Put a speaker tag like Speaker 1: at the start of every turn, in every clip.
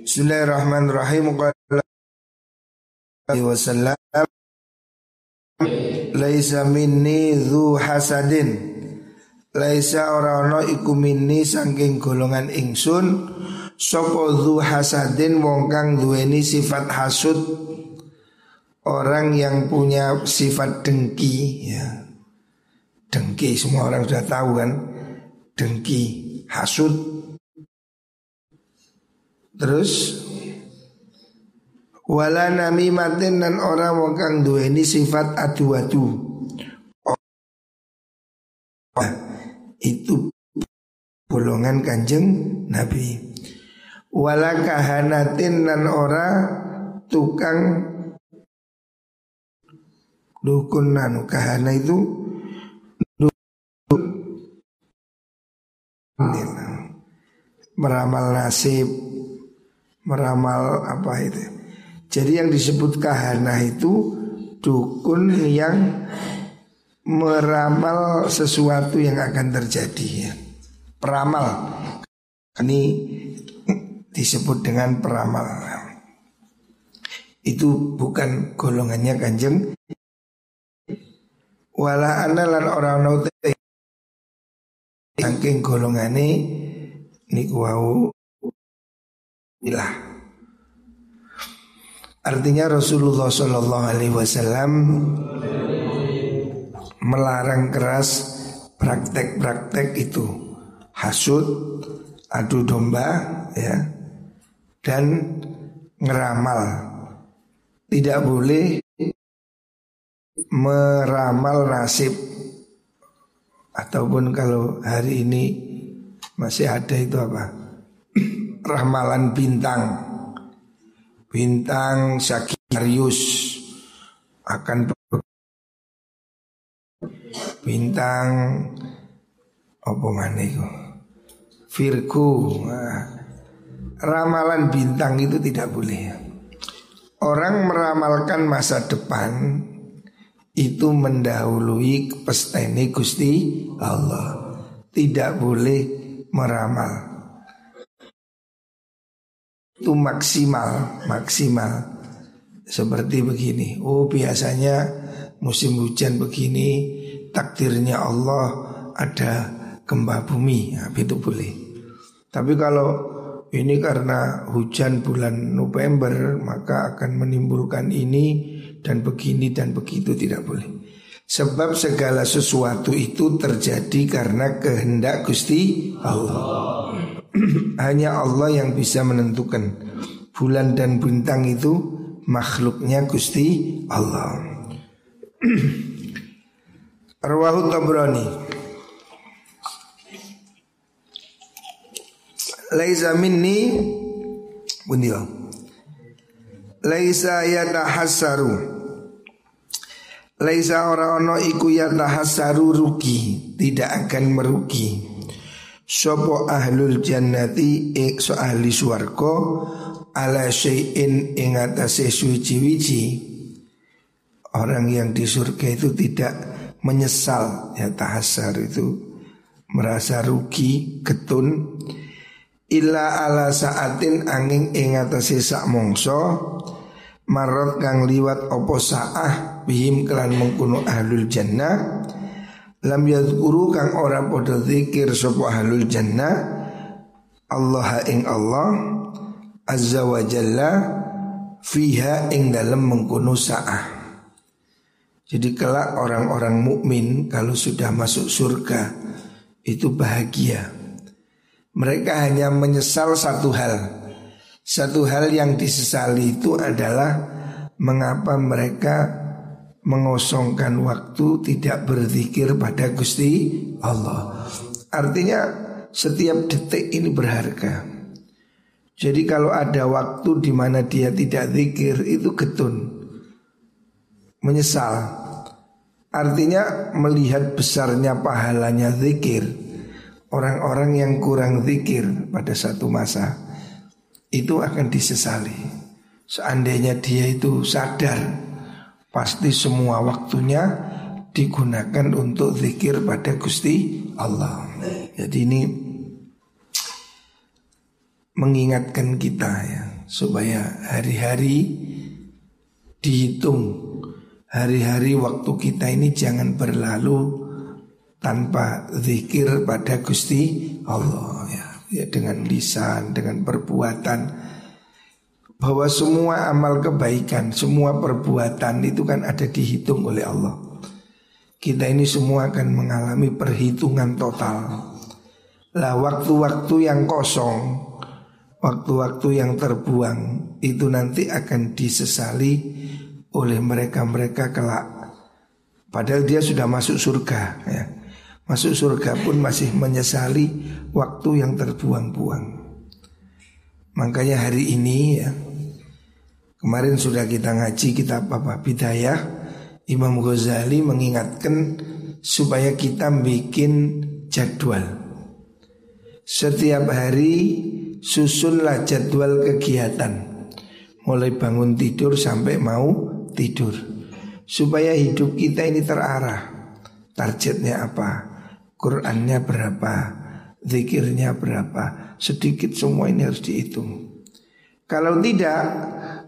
Speaker 1: Bismillahirrahmanirrahim. Wasallam Laisa minni dhu hasadin. Laisa ora iku minni saking golongan ingsun. Sopo dhu hasadin wong kang duweni sifat hasud. Orang yang punya sifat dengki ya. Dengki semua orang sudah tahu kan? Dengki hasud Terus wala namimatin dan orang wong kang duweni sifat adu-adu. Itu golongan kanjeng Nabi. Wala kahanatin dan ora tukang dukun nanu. Kahana itu meramal nasib meramal apa itu jadi yang disebut kahana itu dukun yang meramal sesuatu yang akan terjadi ya. Peramal. Ini disebut dengan peramal itu bukan golongannya kanjeng wala analan orang naute saking golongane niku wau ilah artinya Rasulullah Shallallahu Alaihi Wasallam melarang keras praktek-praktek itu hasut adu domba ya dan ngeramal. Tidak boleh meramal nasib ataupun kalau hari ini masih ada itu apa? Ramalan bintang. Bintang Sagittarius akan bintang apa mana itu? Virgo. Nah, ramalan bintang itu tidak boleh. Orang meramalkan masa depan itu mendahului pesteni Gusti Allah. Tidak boleh meramal. Itu maksimal, maksimal. Seperti begini. Oh, biasanya musim hujan begini, takdirnya Allah ada gempa bumi. Nah, itu boleh. Tapi kalau ini karena hujan bulan November maka akan menimbulkan ini dan begini dan begitu tidak boleh. Sebab segala sesuatu itu terjadi karena kehendak Gusti Allah. Hanya Allah yang bisa menentukan. Bulan dan bintang itu makhluknya Gusti Allah. Rawahu Tabrani. Laisa minni bundio laisa yatahassaru. Laisa ora ono iku yatahassaru rugi tidak akan merugi Sopo ahlul jannati ik so ahli swarga ala syai'in ing atase suci-wici. Orang yang di surga itu tidak menyesal ya tahasar itu. Merasa rugi, ketun illa ala saatin angin ing atase sak mongso marot kang liwat opo saah bihim kelan mengkuno ahlul jannah lam yadhkuru kang ora padha zikir sapa ahlul jannah Allah ing Allah azza wa jalla fiha ing dalam mengkuno saah. Jadi kelak orang-orang mukmin kalau sudah masuk surga itu bahagia. Mereka hanya menyesal satu hal. Satu hal yang disesali itu adalah Mengapa mereka mengosongkan waktu tidak berzikir pada Gusti Allah. Artinya setiap detik ini berharga. Jadi kalau ada waktu di mana dia tidak zikir itu getun Menyesal. Artinya melihat besarnya pahalanya zikir orang-orang yang kurang zikir pada satu masa itu akan disesali. Seandainya dia itu sadar, pasti semua waktunya digunakan untuk zikir pada Gusti Allah. Jadi ini mengingatkan kita ya supaya hari-hari dihitung hari-hari waktu kita ini jangan berlalu tanpa zikir pada Gusti Allah ya, ya dengan lisan dengan perbuatan bahwa semua amal kebaikan semua perbuatan itu kan ada dihitung oleh Allah kita ini semua akan mengalami perhitungan total lah waktu-waktu yang kosong waktu-waktu yang terbuang itu nanti akan disesali oleh mereka-mereka kelak. Padahal dia sudah masuk surga ya. Masuk surga pun masih menyesali waktu yang terbuang-buang. Makanya hari ini ya Kemarin sudah kita ngaji kitab apa Bidayah Imam Ghazali mengingatkan supaya kita bikin jadwal. Setiap hari susunlah jadwal kegiatan. Mulai bangun tidur sampai mau tidur. Supaya hidup kita ini terarah. Targetnya apa? Qurannya berapa? Zikirnya berapa? Sedikit semua ini harus dihitung. Kalau tidak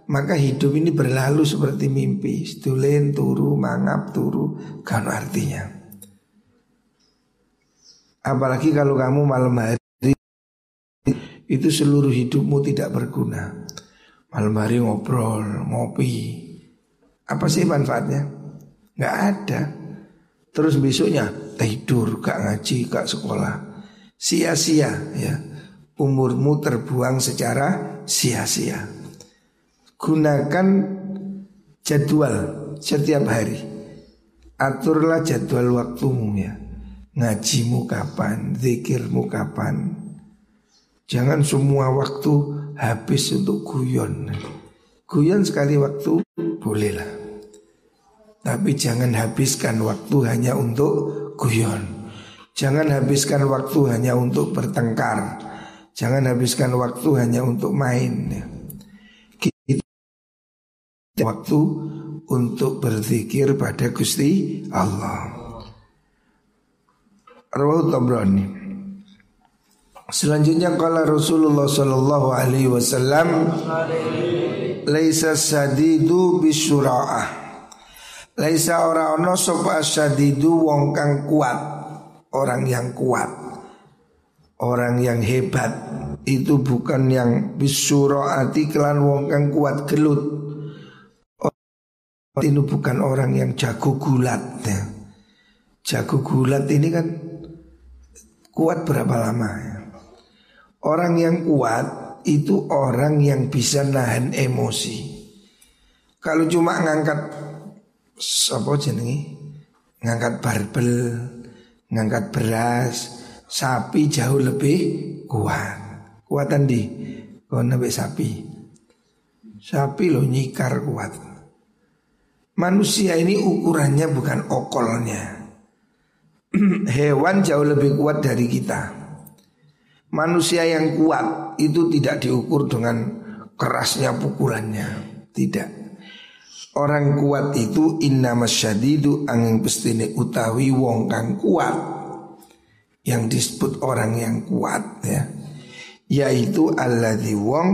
Speaker 1: Maka hidup ini berlalu seperti mimpi Stulen turu mangap turu Kan artinya Apalagi kalau kamu malam hari itu seluruh hidupmu tidak berguna. Malam hari ngobrol, ngopi. Apa sih manfaatnya? Gak ada. Terus besoknya tidur, gak ngaji, gak sekolah. Sia-sia ya. Umurmu terbuang secara sia-sia. Gunakan jadwal setiap hari. Aturlah jadwal waktumu ya. Ngajimu kapan, zikirmu kapan, Jangan semua waktu habis untuk guyon. Guyon sekali waktu bolehlah. Tapi jangan habiskan waktu hanya untuk guyon. Jangan habiskan waktu hanya untuk bertengkar. Jangan habiskan waktu hanya untuk main. Kita waktu untuk berzikir pada Gusti Allah. Tabrani. Selanjutnya kala Rasulullah sallallahu alaihi wasallam laisa sadidu bisyura'ah. Laisa ora ono sapa sadidu wong kang kuat, orang yang kuat. Orang yang hebat itu bukan yang bisyura'ati kelan wong kang kuat gelut. Itu bukan orang yang jago gulat ya. Jago gulat ini kan kuat berapa lama ya? Orang yang kuat itu orang yang bisa nahan emosi. Kalau cuma ngangkat apa jenenge? Ngangkat barbel, ngangkat beras, sapi jauh lebih kuat. Kuatan di nabe sapi. Sapi lo nyikar kuat. Manusia ini ukurannya bukan okolnya. Hewan jauh lebih kuat dari kita. Manusia yang kuat itu tidak diukur dengan kerasnya pukulannya. Tidak. Orang kuat itu inna masyadidu angin pestine utawi wong kang kuat. Yang disebut orang yang kuat ya. Yaitu alladzi wong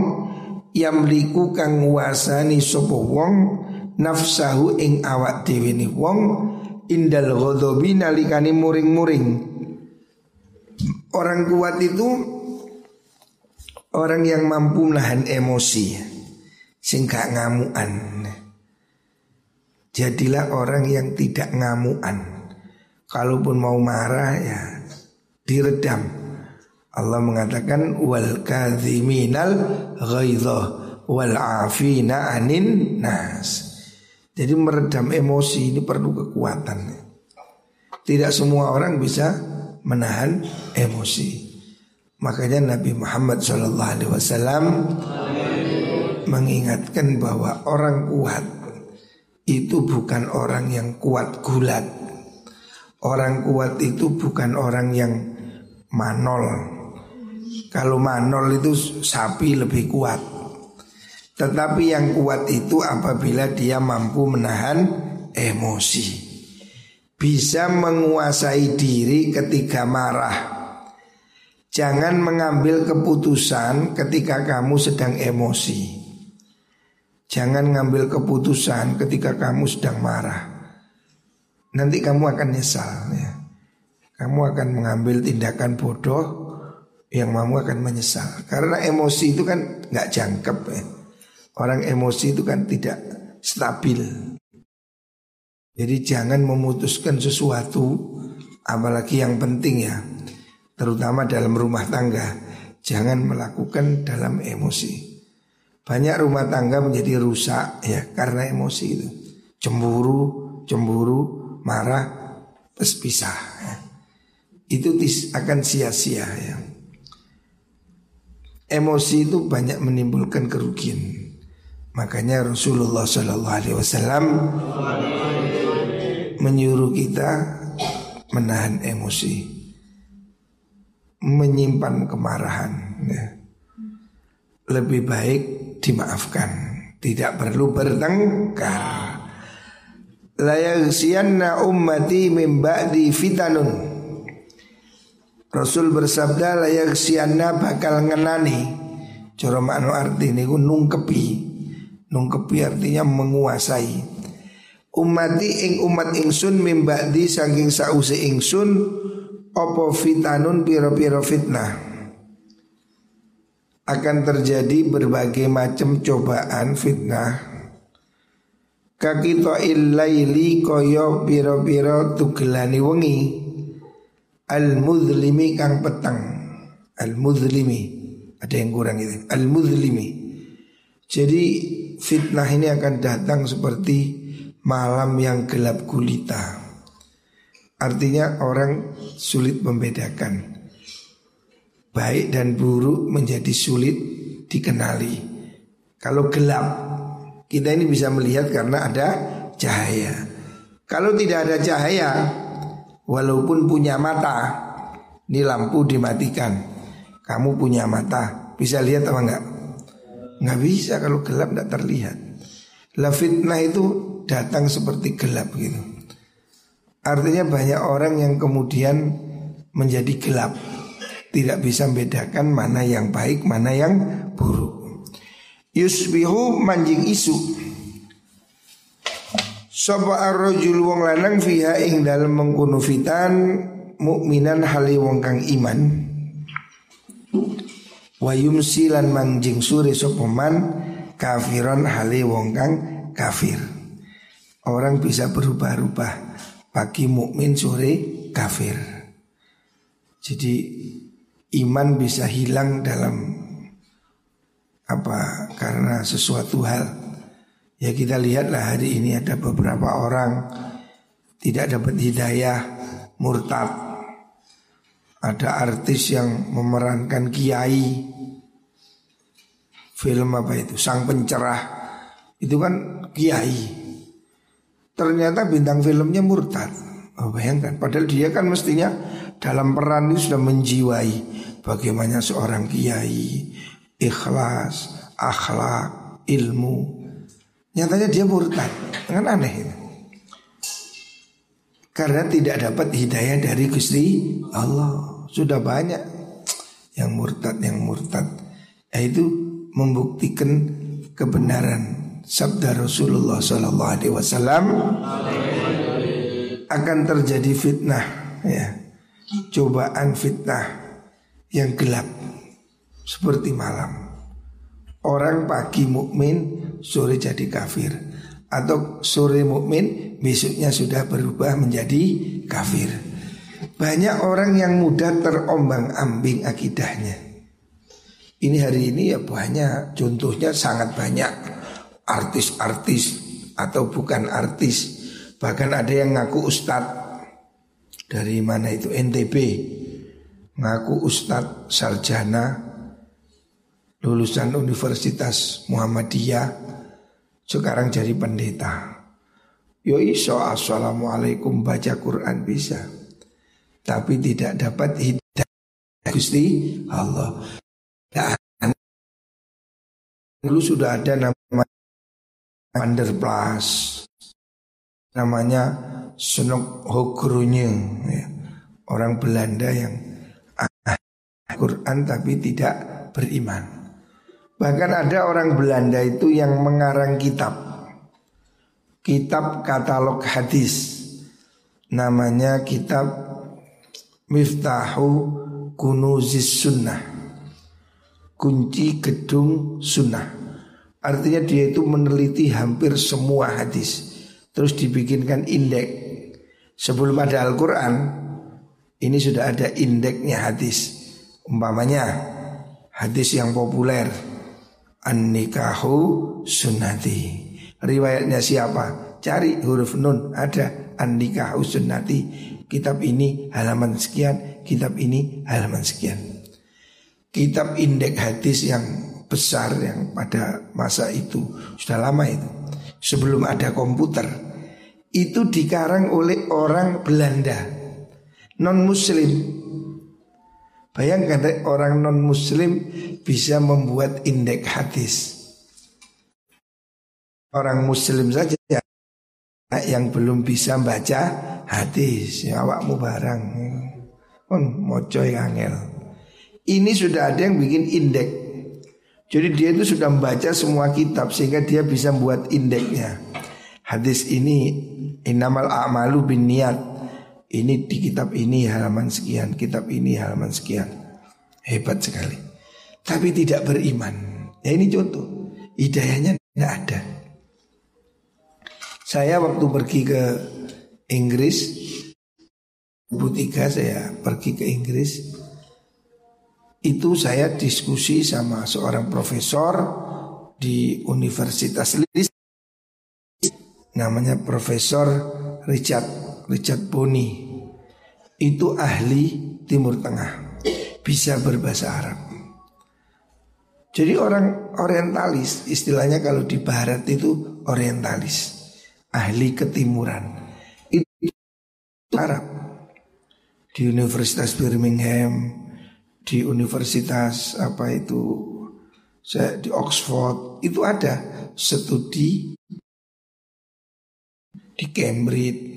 Speaker 1: yamliku kang nguasani sapa wong nafsahu ing awak dhewe wong indal ghadabi nalikani muring-muring Orang kuat itu orang yang mampu menahan emosi sehingga ngamuan. Jadilah orang yang tidak ngamuan. Kalaupun mau marah ya diredam. Allah mengatakan wal kadhiminal ghaidha wal afina anin nas. Jadi meredam emosi ini perlu kekuatan. Tidak semua orang bisa menahan emosi. Makanya Nabi Muhammad SAW mengingatkan bahwa orang kuat itu bukan orang yang kuat gulat. Orang kuat itu bukan orang yang manol. Kalau manol itu sapi lebih kuat. Tetapi yang kuat itu apabila dia mampu menahan emosi bisa menguasai diri ketika marah. Jangan mengambil keputusan ketika kamu sedang emosi. Jangan ngambil keputusan ketika kamu sedang marah. Nanti kamu akan nyesal ya. Kamu akan mengambil tindakan bodoh yang kamu akan menyesal. Karena emosi itu kan nggak jangkep ya. Orang emosi itu kan tidak stabil. Jadi jangan memutuskan sesuatu apalagi yang penting ya. Terutama dalam rumah tangga. Jangan melakukan dalam emosi. Banyak rumah tangga menjadi rusak ya karena emosi itu. Cemburu, cemburu, marah, terus pisah. Ya. Itu akan sia-sia ya. Emosi itu banyak menimbulkan kerugian. Makanya Rasulullah Shallallahu Alaihi Wasallam menyuruh kita menahan emosi, menyimpan kemarahan. Ya. Lebih baik dimaafkan, tidak perlu bertengkar. Layaghsiyanna ummati min ba'di fitanun. Rasul bersabda layaghsiyanna bakal ngenani. Cara makna arti niku nungkepi Nungkepi artinya menguasai. Umati ing umat ingsun mimba'di saking sause ingsun Opo fitanun piro-piro fitnah? Akan terjadi berbagai macam cobaan fitnah. Kakito illaili koyo piro-piro tugelani wengi. Al-mudlimi kang petang Al-mudlimi Ada yang kurang itu. Al-mudlimi Jadi fitnah ini akan datang seperti malam yang gelap gulita. Artinya orang sulit membedakan Baik dan buruk menjadi sulit dikenali Kalau gelap kita ini bisa melihat karena ada cahaya Kalau tidak ada cahaya Walaupun punya mata Ini lampu dimatikan Kamu punya mata Bisa lihat apa enggak? Nggak bisa kalau gelap nggak terlihat. La fitnah itu datang seperti gelap gitu. Artinya banyak orang yang kemudian menjadi gelap. Tidak bisa membedakan mana yang baik, mana yang buruk. Yusbihu manjing isu. Sopa arrojul wong lanang fiha ing dalam mengkuno fitan mukminan hali wong kang iman Wa yumsilan mangjing suri sopoman kafiron hale wong kang kafir. Orang bisa berubah-ubah pagi mukmin sore kafir. Jadi iman bisa hilang dalam apa karena sesuatu hal. Ya kita lihatlah hari ini ada beberapa orang tidak dapat hidayah murtad ada artis yang memerankan kiai. Film apa itu? Sang pencerah. Itu kan kiai. Ternyata bintang filmnya murtad. Oh, Bayangkan. Padahal dia kan mestinya Dalam peran ini sudah menjiwai Bagaimana seorang kiai. Ikhlas Akhlak Ilmu. Nyatanya dia murtad. Kan aneh itu. Karena tidak dapat hidayah dari Gusti Allah. Sudah banyak yang murtad, yang murtad. Yaitu membuktikan kebenaran sabda Rasulullah Sallallahu Alaihi Wasallam akan terjadi fitnah, ya, cobaan fitnah yang gelap seperti malam. Orang pagi mukmin, sore jadi kafir atau sore mukmin besoknya sudah berubah menjadi kafir. Banyak orang yang mudah terombang-ambing akidahnya. Ini hari ini ya banyak, contohnya sangat banyak artis-artis atau bukan artis. Bahkan ada yang ngaku ustadz dari mana itu NTB ngaku ustadz sarjana lulusan Universitas Muhammadiyah sekarang jadi pendeta. Yo iso assalamualaikum baca Quran bisa. Tapi tidak dapat hidayah Gusti Allah. Dan dulu sudah ada nama Vanderplas namanya Senok Hogrunye ya. orang Belanda yang Quran tapi tidak beriman. Bahkan ada orang Belanda itu yang mengarang kitab Kitab katalog hadis Namanya kitab Miftahu Kunuzis Sunnah. Kunci Gedung Sunnah. Artinya dia itu meneliti hampir semua hadis. Terus dibikinkan indeks. Sebelum ada Al-Quran Ini sudah ada indeksnya hadis. Umpamanya hadis yang populer An-nikahu sunnati. Riwayatnya siapa? Cari huruf nun Ada An-nikahu sunnati Kitab ini halaman sekian Kitab ini halaman sekian. Kitab indeks hadis yang besar Yang pada masa itu Sudah lama itu Sebelum ada komputer Itu dikarang oleh orang Belanda Non muslim Bayangkan orang non muslim bisa membuat indeks hadis. Orang muslim saja yang belum bisa baca hadis ya awakmu barang pun mocoy angel ini sudah ada yang bikin indeks jadi dia itu sudah membaca semua kitab sehingga dia bisa membuat indeksnya hadis ini inamal a'malu bin niat ini di kitab ini halaman sekian, kitab ini halaman sekian. Hebat sekali. Tapi tidak beriman. Ya ini contoh. Hidayahnya tidak ada. Saya waktu pergi ke Inggris. 2003 saya pergi ke Inggris. Itu saya diskusi sama seorang profesor di Universitas Leeds Namanya Profesor Richard Richard Boni. Itu ahli Timur Tengah, bisa berbahasa Arab. Jadi orang orientalis, istilahnya kalau di barat itu orientalis, ahli ketimuran. Arab. Di Universitas Birmingham, di Universitas apa itu saya di Oxford itu ada studi di Cambridge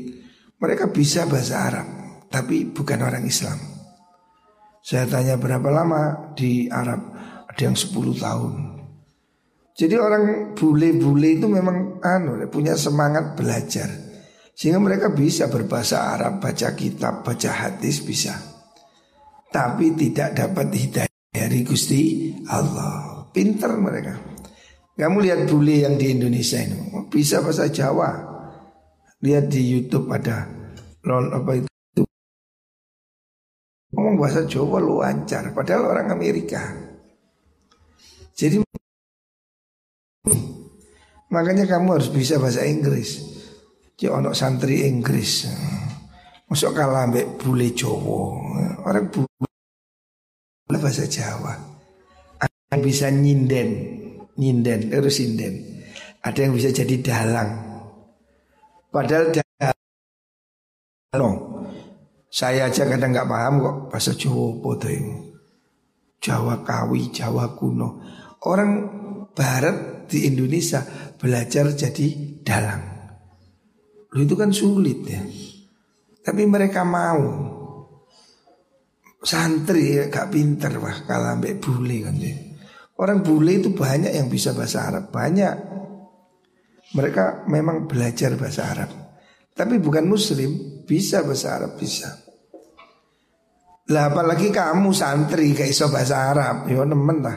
Speaker 1: mereka bisa bahasa Arab, tapi bukan orang Islam. Saya tanya berapa lama di Arab, ada yang 10 tahun. Jadi orang bule-bule itu memang anu punya semangat belajar. Sehingga mereka bisa berbahasa Arab, baca kitab, baca hadis bisa. Tapi tidak dapat hidayah dari Gusti Allah. Pinter mereka. Kamu lihat bule yang di Indonesia ini, bisa bahasa Jawa, Lihat di YouTube ada non apa itu ngomong bahasa Jawa lu lancar padahal orang Amerika. Jadi makanya kamu harus bisa bahasa Inggris. Jadi ono santri Inggris. Masuk kalah ambek bule Jawa. Orang bule bahasa Jawa. Ada yang bisa nyinden, nyinden terus sinden. Ada yang bisa jadi dalang. Padahal no. Saya aja kadang nggak paham kok bahasa Jawa bodoh ini. Jawa Kawi, Jawa kuno. Orang Barat di Indonesia belajar jadi dalang. Itu kan sulit ya. Tapi mereka mau. Santri ya gak pinter wah kalah ambek bule kan ya. Orang bule itu banyak yang bisa bahasa Arab, banyak. Mereka memang belajar bahasa Arab Tapi bukan muslim Bisa bahasa Arab bisa Lah apalagi kamu santri Kayak iso bahasa Arab Ya nemen lah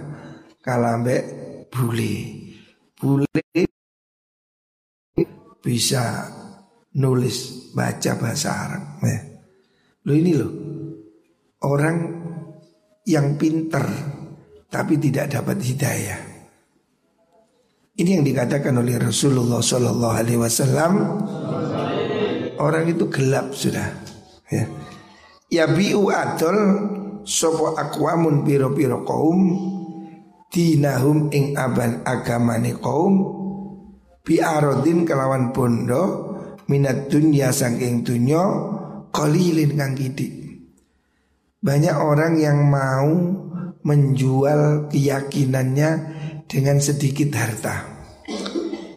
Speaker 1: Kalau ambek bule Bule Bisa nulis Baca bahasa Arab ya. Lo ini loh Orang yang pinter Tapi tidak dapat hidayah ini yang dikatakan oleh Rasulullah Sallallahu Alaihi Wasallam. Orang itu gelap sudah. Ya. Ya biu adol sopo akwamun piro piro kaum dinahum ing aban agamane kaum bi arodin kelawan bondo minat dunia sangking dunyo kolilin kang kidik. Banyak orang yang mau menjual keyakinannya dengan sedikit harta.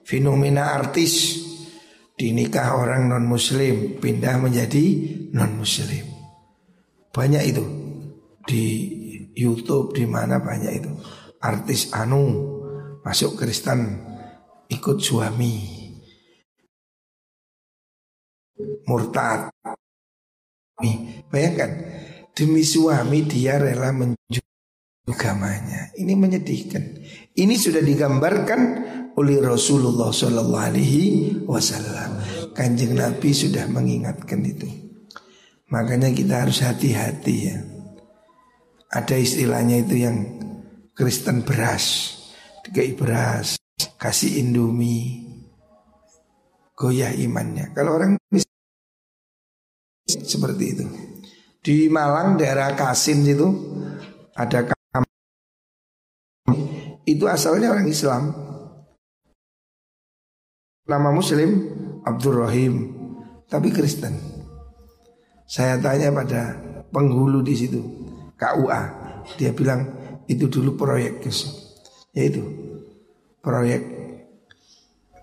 Speaker 1: Fenomena artis dinikah orang non muslim pindah menjadi non muslim. Banyak itu di YouTube di mana banyak itu. artis anu masuk Kristen ikut suami murtad. Bayangkan demi suami dia rela menjual agamanya. Ini menyedihkan. Ini sudah digambarkan oleh Rasulullah Shallallahu Alaihi Wasallam. Kanjeng Nabi sudah mengingatkan itu. Makanya kita harus hati-hati ya. Ada istilahnya itu yang Kristen beras Dikai beras Kasih indomie Goyah imannya. Kalau orang seperti itu. Di Malang daerah Kasin itu Ada Itu asalnya orang Islam. Nama muslim Abdul Rahim. Tapi Kristen. Saya tanya pada penghulu di situ KUA Dia bilang itu dulu proyek Yaitu proyek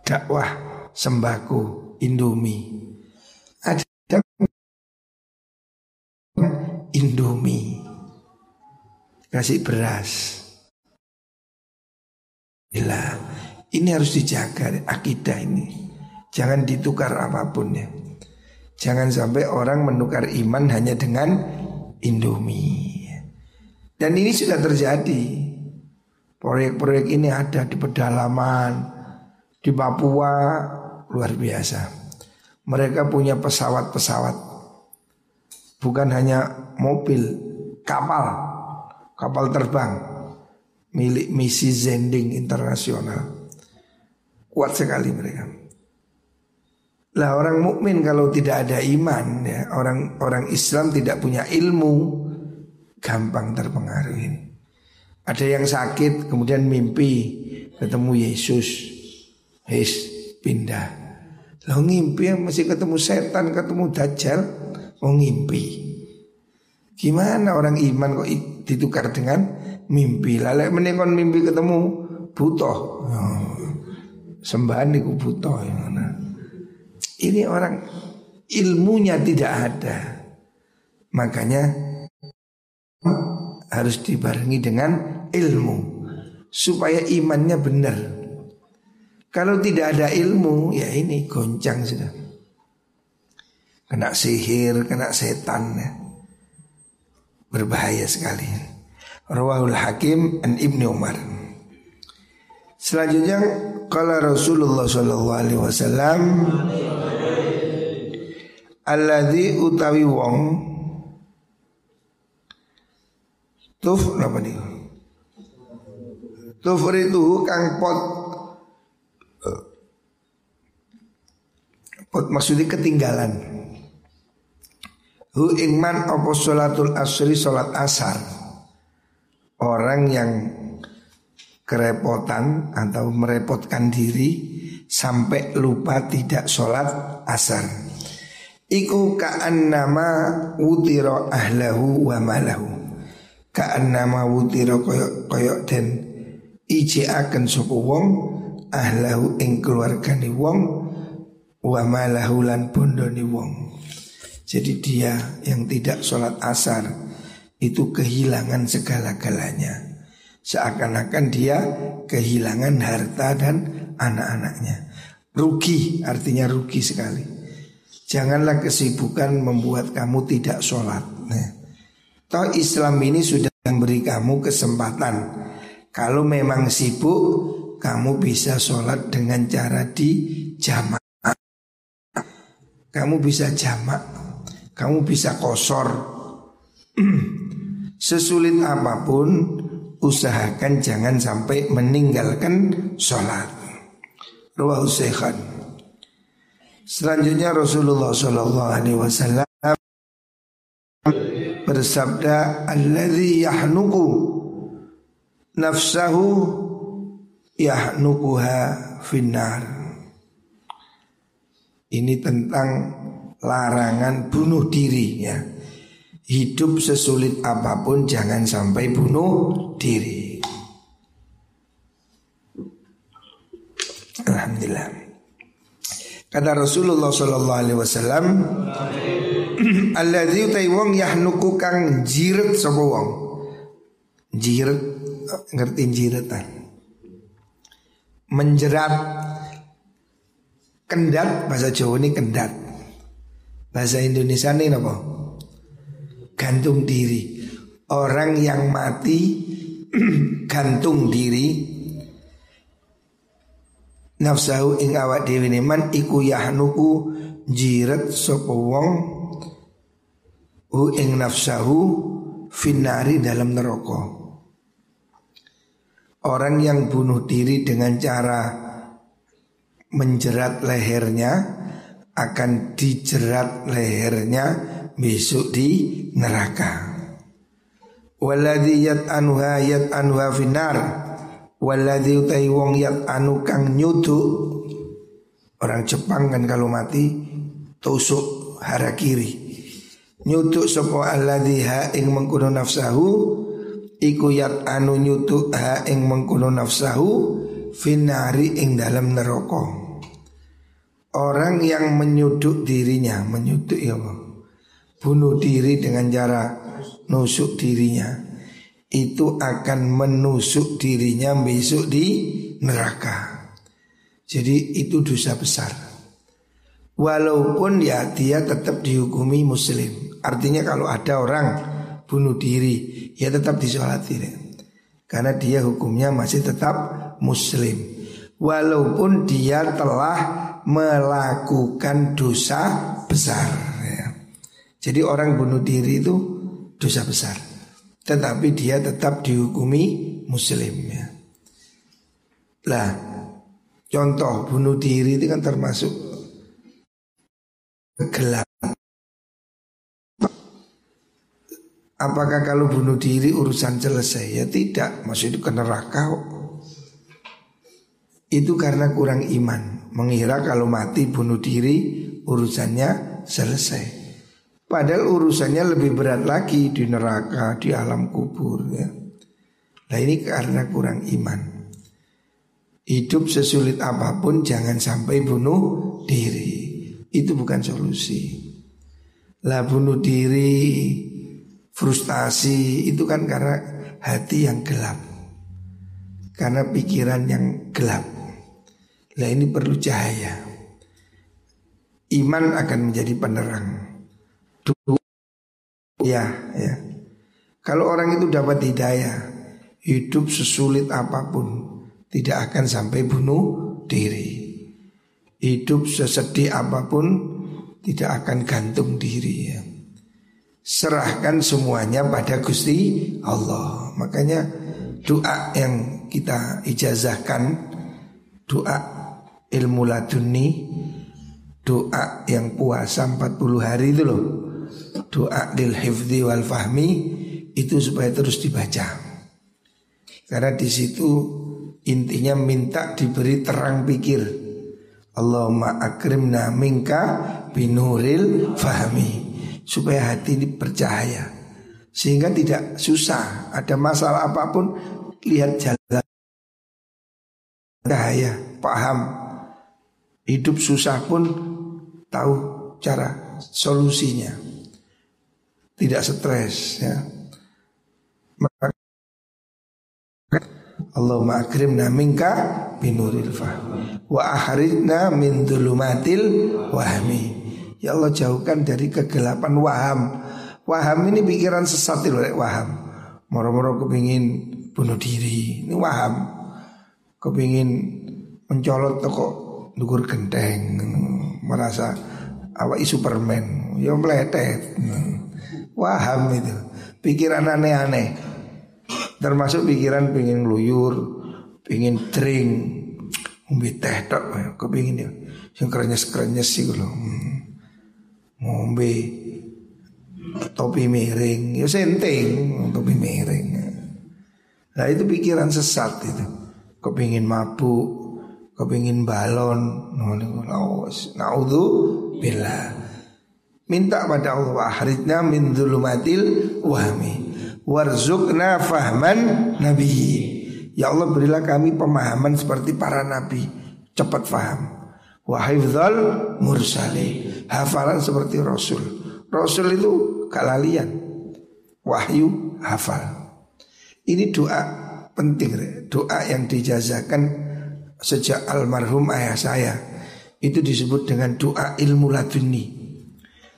Speaker 1: dakwah sembako Indomie. Ada Indomie. Kasih beras. Gila Ini harus dijaga akidah ini. Jangan ditukar apa pun ya. Jangan sampai orang menukar iman hanya dengan Indomie. Dan ini sudah terjadi. Proyek-proyek ini ada di pedalaman Di Papua luar biasa. Mereka punya pesawat-pesawat Bukan hanya mobil, kapal. Kapal terbang. Milik misi Zending Internasional. Kuat sekali mereka. Lah orang mukmin kalau tidak ada iman ya orang orang Islam tidak punya ilmu gampang terpengaruh Ada yang sakit kemudian mimpi ketemu Yesus, Yes pindah. Lo ngimpi masih ketemu setan, ketemu dajjal, mau ngimpi. Gimana orang iman kok ditukar dengan mimpi? Lalu menengok mimpi ketemu butuh. Oh, sembahan itu butuh mana? Ini orang ilmunya tidak ada. Makanya harus dibarengi dengan ilmu supaya imannya benar. Kalau tidak ada ilmu ya ini goncang sudah. Kena sihir, kena setan ya. Berbahaya sekali. Rawahul Hakim an Ibnu Umar. Selanjutnya kalau Rasulullah Shallallahu Alaihi Wasallam Alladhi utawi wong Tuf napa Tuf itu kang pot Pot maksudnya ketinggalan Hu ingman opo sholatul asri sholat asar? Orang yang kerepotan atau merepotkan diri sampai lupa tidak sholat asar. Iku ka'an nama wutiro ahlahu wa malahu. Ka'an nama wutiro koyok koyok dan Ije akan sopo wong Ahlahu ing keluargani wong Wa malahu lan bondoni wong Jadi dia yang tidak sholat asar Itu kehilangan segala-galanya. Seakan-akan dia kehilangan harta dan anak-anaknya. Rugi artinya rugi sekali. Janganlah kesibukan membuat kamu tidak sholat. Nah, Toh Islam ini sudah memberi kamu kesempatan. Kalau memang sibuk Kamu bisa sholat dengan cara di jamak Kamu bisa jamak Kamu bisa kosor. Sesulit apa pun Usahakan jangan sampai meninggalkan sholat. Ruwahu Selanjutnya Rasulullah Shallallahu bersabda, "Alladhi yahnuku nafsahu yahnukuha finnar." Ini tentang larangan bunuh diri ya. Hidup sesulit apa pun jangan sampai bunuh diri. Alhamdulillah. Kata Rasulullah sallallahu alaihi wasallam Alladzi utai yahnuku kang jiret sapa wong. Jiret ngerti jiretan. Menjerat kendat bahasa Jawa ini kendat. Bahasa Indonesia ini apa? Gantung diri. Orang yang mati gantung diri nafsahu ing awak dhewe man iku yahnuku jirat sapa wong hu ing nafsahu finari dalam neraka. Orang yang bunuh diri dengan cara menjerat lehernya akan dijerat lehernya besok di neraka. Waladhi yat anuha yat anuha finar Waladhi utai wong yat anu kang nyudu Orang Jepang kan kalau mati Tusuk hara kiri. Nyutuk sopo alladhi ha ing mengkuno nafsahu Iku yat anu nyutuk ha ing mengkuno nafsahu Finari ing dalam neraka Orang yang menyuduk dirinya Menyuduk ya Allah Bunuh diri dengan cara nusuk dirinya itu akan menusuk dirinya besok di neraka. Jadi itu dosa besar. Walaupun ya dia tetap dihukumi muslim. Artinya kalau ada orang bunuh diri ya tetap disolati ya. Karena dia hukumnya masih tetap muslim. Walaupun dia telah melakukan dosa besar ya. Jadi orang bunuh diri itu dosa besar. Tetapi dia tetap dihukumi muslim ya. Lah, contoh bunuh diri itu kan termasuk gelap. Apakah kalau bunuh diri urusan selesai? Ya tidak, itu ke neraka Itu karena kurang iman Mengira kalau mati bunuh diri urusannya selesai Padahal urusannya lebih berat lagi di neraka, di alam kubur ya. Nah ini karena kurang iman. Hidup sesulit apa pun jangan sampai bunuh diri. Itu bukan solusi. Lah bunuh diri, frustasi itu kan karena hati yang gelap. Karena pikiran yang gelap. Lah ini perlu cahaya. Iman akan menjadi penerang. Ya, ya. Kalau orang itu dapat hidayah, hidup sesulit apa pun, tidak akan sampai bunuh diri. Hidup sesedih apa pun, tidak akan gantung diri ya. Serahkan semuanya pada Gusti Allah. Makanya doa yang kita ijazahkan, doa ilmu laduni, doa yang puasa 40 hari itu loh. Doa lil hifdi wal fahmi itu supaya terus dibaca. Karena di situ intinya minta diberi terang pikir. Allahumma akrimna minka binuril fahmi. Supaya hati ini bercahaya. Sehingga tidak susah ada masalah apa pun lihat jalan. Cahaya paham hidup susah pun tahu cara solusinya tidak stres ya. Allahumma akrimna minka binuril fahm wa ahrijna min dhulumatil wahmi. Ya Allah jauhkan dari kegelapan waham. Waham ini pikiran sesat itu waham. Moro-moro kepingin bunuh diri. Ini waham. Kepingin mencolot toko dukur genteng merasa awak Superman ya meletet. Waham itu. Pikiran aneh-aneh. Termasuk pikiran pengen luyur Pengen drink. Ngombe teh tok Kepingin ya Yang krenyes-krenyes sih kalau hmm. Ngombe Topi miring. Ya senting Topi miring. Nah itu pikiran sesat itu. Kepingin mabuk Kepingin balon. Bila Minta pada Allah Ahridna min dhulumatil wahmi Warzukna fahman nabi Ya Allah berilah kami pemahaman seperti para nabi. Cepat faham. Wahifzal mursali Hafalan seperti Rasul. Rasul itu kalalian Wahyu hafal. Ini doa penting doa yang dijazakan sejak almarhum ayah saya itu disebut dengan doa ilmu laduni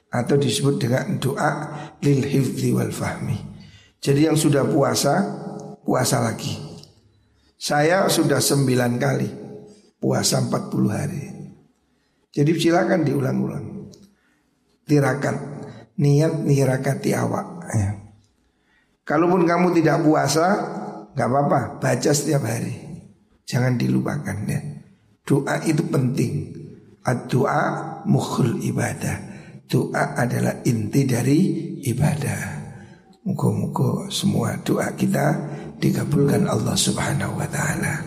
Speaker 1: atau disebut dengan doa lil hifzi wal fahmi. Jadi yang sudah puasa puasa lagi. Saya sudah sembilan kali puasa 40 hari. Jadi silakan diulang-ulang. Tirakat niat nirakati awak. Ya. Kalaupun kamu tidak puasa, nggak apa-apa, baca setiap hari. Jangan dilupakan ya. Doa itu penting. Doa mukhul ibadah. Doa adalah inti dari ibadah. Muka-muka semua doa kita dikabulkan Allah Subhanahu wa taala.